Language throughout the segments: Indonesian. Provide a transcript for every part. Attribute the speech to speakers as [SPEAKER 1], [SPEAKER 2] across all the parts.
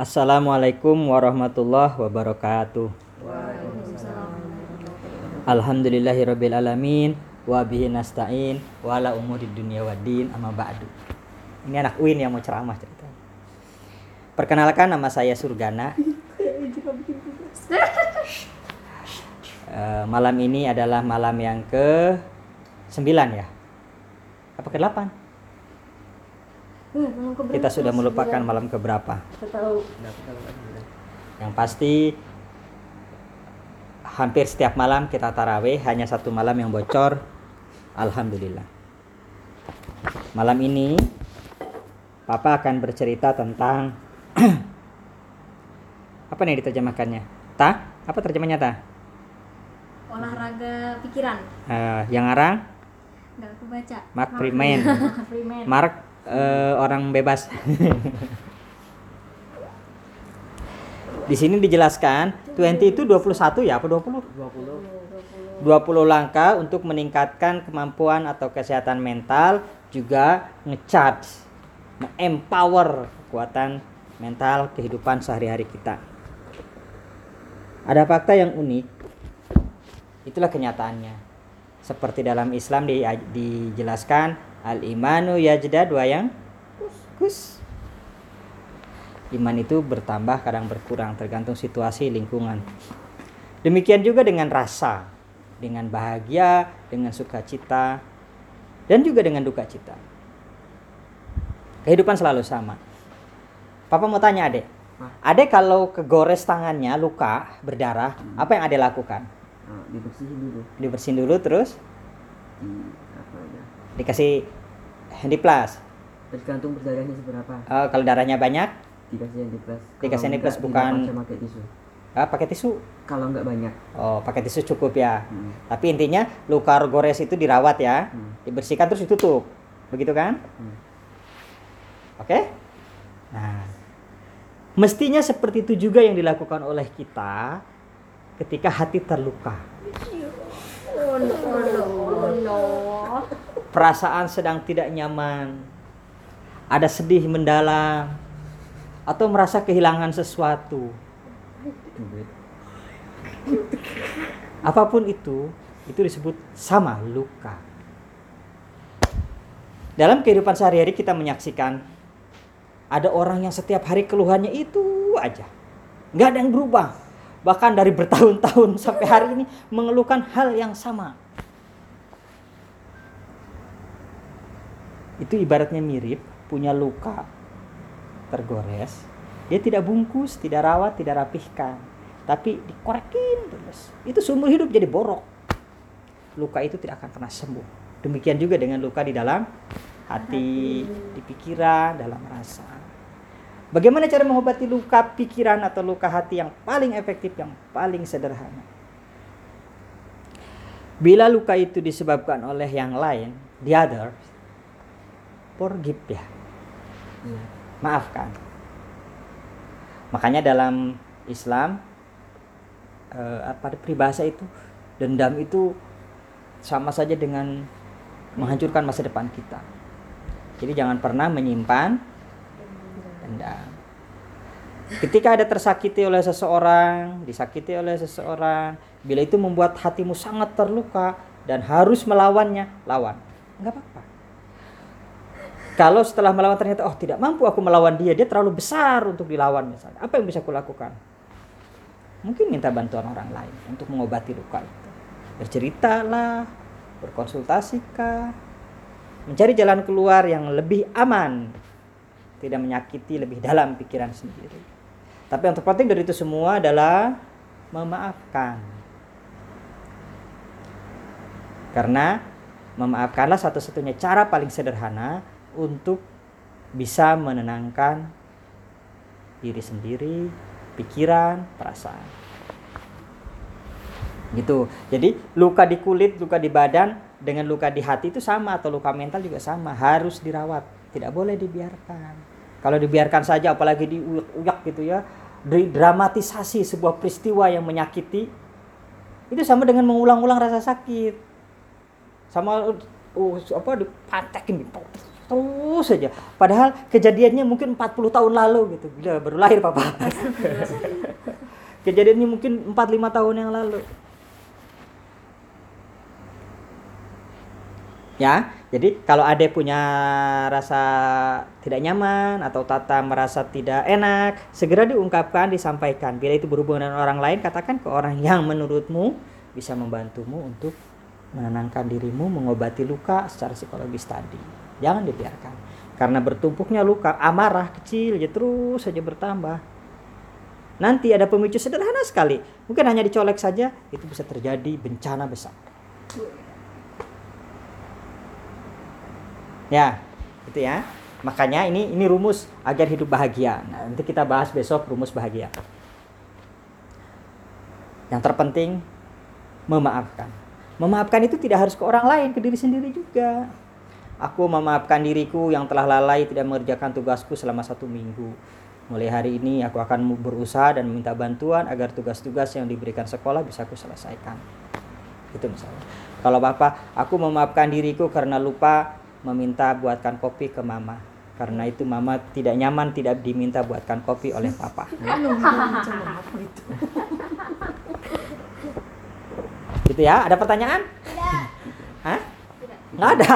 [SPEAKER 1] Assalamualaikum warahmatullahi wabarakatuh. Alhamdulillahirabbil alamin wa bihi nasta'in wa ala umuri dunya waddin amma ba'du. Ini anak Uin yang mau ceramah cerita. Perkenalkan nama saya Surgana. Eh, malam ini adalah malam yang ke 9 ya. Apa ke 8? Kita sudah melupakan malam ke berapa.
[SPEAKER 2] tahu
[SPEAKER 1] Yang pasti hampir setiap malam kita taraweh hanya satu malam yang bocor. Alhamdulillah. Malam ini Papa akan bercerita tentang apa nih diterjemahkannya? Ta? Apa terjemahnya ta?
[SPEAKER 2] olahraga pikiran
[SPEAKER 1] Eh, yang ngarang
[SPEAKER 2] nggak aku baca
[SPEAKER 1] Mark Freeman.
[SPEAKER 2] Freeman
[SPEAKER 1] Mark eh, orang bebas. Di sini dijelaskan 20 itu 21 ya apa 20? 20 langkah untuk meningkatkan kemampuan atau kesehatan mental juga ngecharge, empower kekuatan mental kehidupan sehari-hari kita. Ada fakta yang unik. Itulah kenyataannya. Seperti dalam Islam di- dijelaskan al imanu yajda dua yang kus. Iman itu bertambah kadang berkurang tergantung situasi lingkungan. Demikian juga dengan rasa, dengan bahagia, dengan sukacita, dan juga dengan duka cita. Kehidupan selalu sama. Papa mau tanya adek. Adek kalau kegores tangannya luka berdarah, apa yang adek lakukan?
[SPEAKER 3] Ah, dibersihin dulu
[SPEAKER 1] Dibersihin dulu terus
[SPEAKER 3] di
[SPEAKER 1] dikasih handyplus.
[SPEAKER 3] tergantung berdarahnya seberapa
[SPEAKER 1] Oh, kalau darahnya banyak,
[SPEAKER 3] dikasih yang di plus
[SPEAKER 1] Dikasih yang di plus, bukan-
[SPEAKER 3] pakai tisu
[SPEAKER 1] ah, pakai tisu.
[SPEAKER 3] kalau nggak banyak
[SPEAKER 1] Oh, pakai tisu cukup ya.
[SPEAKER 3] hmm.
[SPEAKER 1] Tapi intinya luka gores itu dirawat ya,
[SPEAKER 3] Hmm.
[SPEAKER 1] dibersihkan terus ditutup, begitu kan?
[SPEAKER 3] Hmm.
[SPEAKER 1] Oke? Nah, mestinya seperti itu juga yang dilakukan oleh kita ketika hati terluka.
[SPEAKER 2] oh no oh no oh no
[SPEAKER 1] Perasaan sedang tidak nyaman, ada sedih mendalam, atau merasa kehilangan sesuatu.
[SPEAKER 3] Apa
[SPEAKER 1] pun itu, itu disebut sama luka. Dalam kehidupan sehari-hari kita menyaksikan ada orang yang setiap hari keluhannya itu aja. Nggak ada yang berubah. Bahkan dari bertahun-tahun sampai hari ini mengeluhkan hal yang sama. Itu ibaratnya mirip punya luka tergores. Dia tidak bungkus, tidak rawat, tidak rapihkan. Tapi dikorekin terus. Itu seumur hidup jadi borok. Luka itu tidak akan pernah sembuh. Demikian juga dengan luka di dalam hati, di pikiran, dalam rasa. Bagaimana cara mengobati luka pikiran atau luka hati yang paling efektif, yang paling sederhana? Bila luka itu disebabkan oleh yang lain, the other, forgive ya,
[SPEAKER 3] Iya.
[SPEAKER 1] maafkan. Makanya dalam Islam eh, apa peribahasa itu dendam itu sama saja dengan menghancurkan masa depan kita. Jadi jangan pernah menyimpan dendam. Ketika ada tersakiti oleh seseorang, disakiti oleh seseorang, bila itu membuat hatimu sangat terluka dan harus melawannya, lawan. Enggak apa-apa. Kalau setelah melawan ternyata oh tidak mampu aku melawan dia, dia terlalu besar untuk dilawan misalnya. Apa yang bisa aku lakukan? Mungkin minta bantuan orang lain untuk mengobati luka itu. Berceritalah, berkonsultasikah, mencari jalan keluar yang lebih aman, tidak menyakiti lebih dalam pikiran sendiri. Tapi yang terpenting dari itu semua adalah memaafkan. Karena memaafkanlah satu-satunya cara paling sederhana untuk bisa menenangkan diri sendiri, pikiran, perasaan. Gitu. Jadi luka di kulit, luka di badan dengan luka di hati itu sama atau luka mental juga sama, harus dirawat, tidak boleh dibiarkan. Kalau dibiarkan saja apalagi diuyak-uyak gitu ya, dramatisasi sebuah peristiwa yang menyakiti itu sama dengan mengulang-ulang rasa sakit. Sama uh, apa dipantekin terus saja. Padahal kejadiannya mungkin 40 tahun lalu gitu. Gila, baru lahir papa. kejadiannya mungkin 4-5 tahun yang lalu. Ya, jadi kalau ade punya rasa tidak nyaman atau Tata merasa tidak enak, segera diungkapkan, disampaikan. Bila itu berhubungan dengan orang lain, katakan ke orang yang menurutmu bisa membantumu untuk menenangkan dirimu, mengobati luka secara psikologis tadi. Jangan dibiarkan. Karena bertumpuknya luka, amarah kecil aja terus saja bertambah. Nanti ada pemicu sederhana sekali. Mungkin hanya dicolek saja, itu bisa terjadi bencana besar. Ya, itu ya. Makanya ini ini rumus agar hidup bahagia. Nah, nanti kita bahas besok rumus bahagia. Yang terpenting memaafkan. Memaafkan itu tidak harus ke orang lain, ke diri sendiri juga. Aku memaafkan diriku yang telah lalai tidak mengerjakan tugasku selama satu minggu. Mulai hari ini aku akan berusaha dan meminta bantuan agar tugas-tugas yang diberikan sekolah bisa aku selesaikan. Itu misalnya. Kalau Bapak, aku memaafkan diriku karena lupa meminta buatkan kopi ke mama karena itu mama tidak nyaman tidak diminta buatkan kopi oleh papa gitu ya ada pertanyaan Hah? nggak ada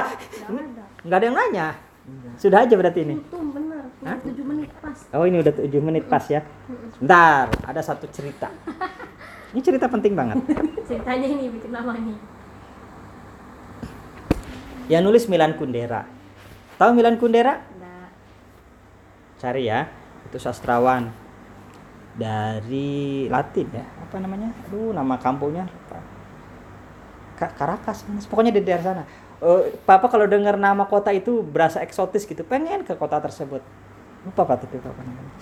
[SPEAKER 1] nggak ada yang nanya? Sudah aja berarti ini?
[SPEAKER 2] Untung bener.
[SPEAKER 1] Hah?
[SPEAKER 2] 7 menit pas.
[SPEAKER 1] oh ini udah 7 menit pas ya? Bentar ada satu cerita. Ini cerita penting banget.
[SPEAKER 2] Ceritanya ini bikin lama nih.
[SPEAKER 1] yang nulis Milan Kundera. Tahu Milan Kundera?
[SPEAKER 2] Enggak.
[SPEAKER 1] cari ya itu sastrawan. Dari Latin ya apa namanya? Aduh nama kampungnya. Lupa. Ka Caracas pokoknya di daerah sana Eh, papa kalau dengar nama kota itu berasa eksotis gitu pengen ke kota tersebut. Lupa apa tapi apa namanya.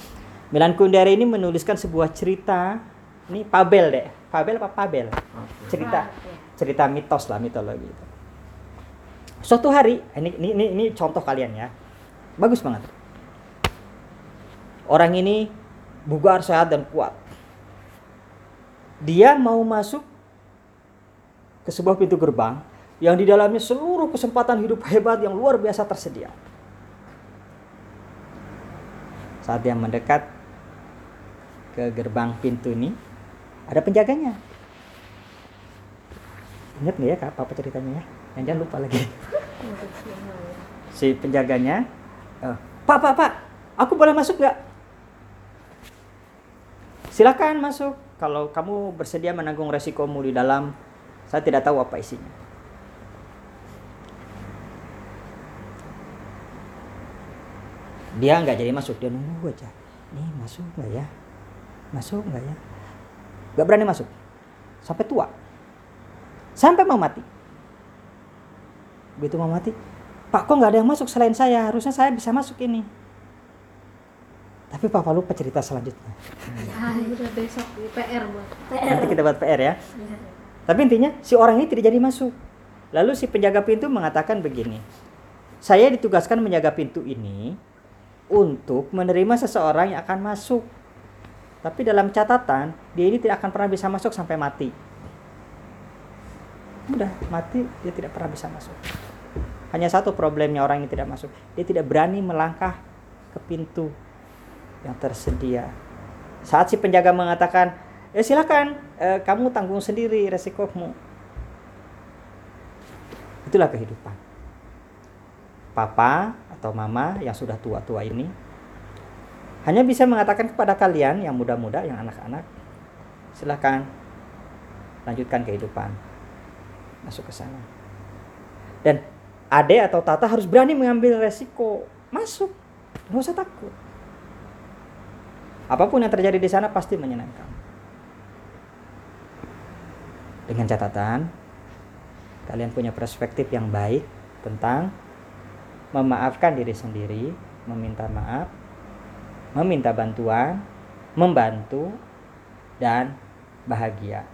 [SPEAKER 1] Milan Kundera ini menuliskan sebuah cerita. Ini Pabel deh. Pabel apa Pabel? Cerita. Cerita mitos lah mitologi itu. Suatu hari ini ini ini, ini contoh kalian ya. Bagus banget. Orang ini bugar sehat dan kuat. Dia mau masuk ke sebuah pintu gerbang yang di dalamnya seluruh kesempatan hidup hebat yang luar biasa tersedia. Saat dia mendekat ke gerbang pintu ini ada penjaganya. Ingat nggak ya kak apa ceritanya ya? Yang jangan lupa lagi. Si penjaganya eh, pak pak pak aku boleh masuk nggak? Silakan masuk. Kalau kamu bersedia menanggung resikomu di dalam saya tidak tahu apa isinya dia nggak jadi masuk. Dia nunggu aja nih masuk nggak ya? Masuk nggak ya? Nggak berani masuk. Sampai tua. Sampai mau mati. Begitu mau mati pak kok nggak ada yang masuk selain saya? Harusnya saya bisa masuk ini. Tapi papa lupa cerita selanjutnya.
[SPEAKER 2] Ya, udah besok PR buat.
[SPEAKER 1] nanti kita buat PR ya. Tapi intinya si orang ini tidak jadi masuk. Lalu si penjaga pintu mengatakan begini saya ditugaskan menjaga pintu ini untuk menerima seseorang yang akan masuk. Tapi dalam catatan dia ini tidak akan pernah bisa masuk sampai mati. Udah mati dia tidak pernah bisa masuk. Hanya satu problemnya orang yang tidak masuk. Dia tidak berani melangkah ke pintu yang tersedia. Saat si penjaga mengatakan ya silakan eh, kamu tanggung sendiri resikomu. Itulah kehidupan papa atau mama yang sudah tua-tua ini hanya bisa mengatakan kepada kalian yang muda-muda yang anak-anak silakan lanjutkan kehidupan masuk ke sana. Dan ade atau tata harus berani mengambil resiko masuk nggak usah takut. Apa pun yang terjadi di sana pasti menyenangkan. Dengan catatan kalian punya perspektif yang baik tentang memaafkan diri sendiri meminta maaf meminta bantuan membantu dan bahagia.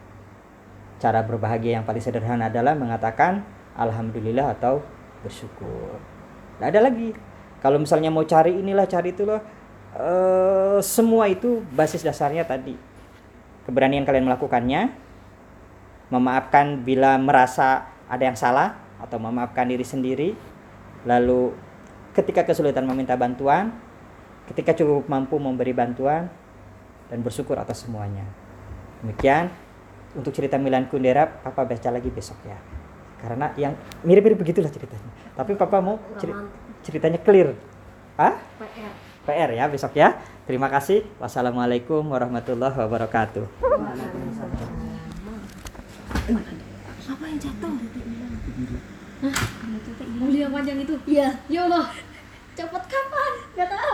[SPEAKER 1] Cara berbahagia yang paling sederhana adalah mengatakan alhamdulillah atau bersyukur. Tidak ada lagi. Kalau misalnya mau cari inilah cari itulah eh, semua itu basis dasarnya tadi. Keberanian kalian melakukannya memaafkan bila merasa ada yang salah atau memaafkan diri sendiri lalu ketika kesulitan meminta bantuan, ketika cukup mampu memberi bantuan, dan bersyukur atas semuanya. Demikian untuk cerita Milan Kundera, Papa baca lagi besok ya. Karena yang mirip-mirip begitulah ceritanya. Tapi Papa mau ceri- ceritanya clear. Ah?
[SPEAKER 2] PR.
[SPEAKER 1] PR ya besok ya. Terima kasih. Wassalamualaikum warahmatullahi wabarakatuh.
[SPEAKER 2] Apa yang jatuh? Hah? Mulia panjang itu? Iya. Ya Allah. Cepet kapan? Gak tahu.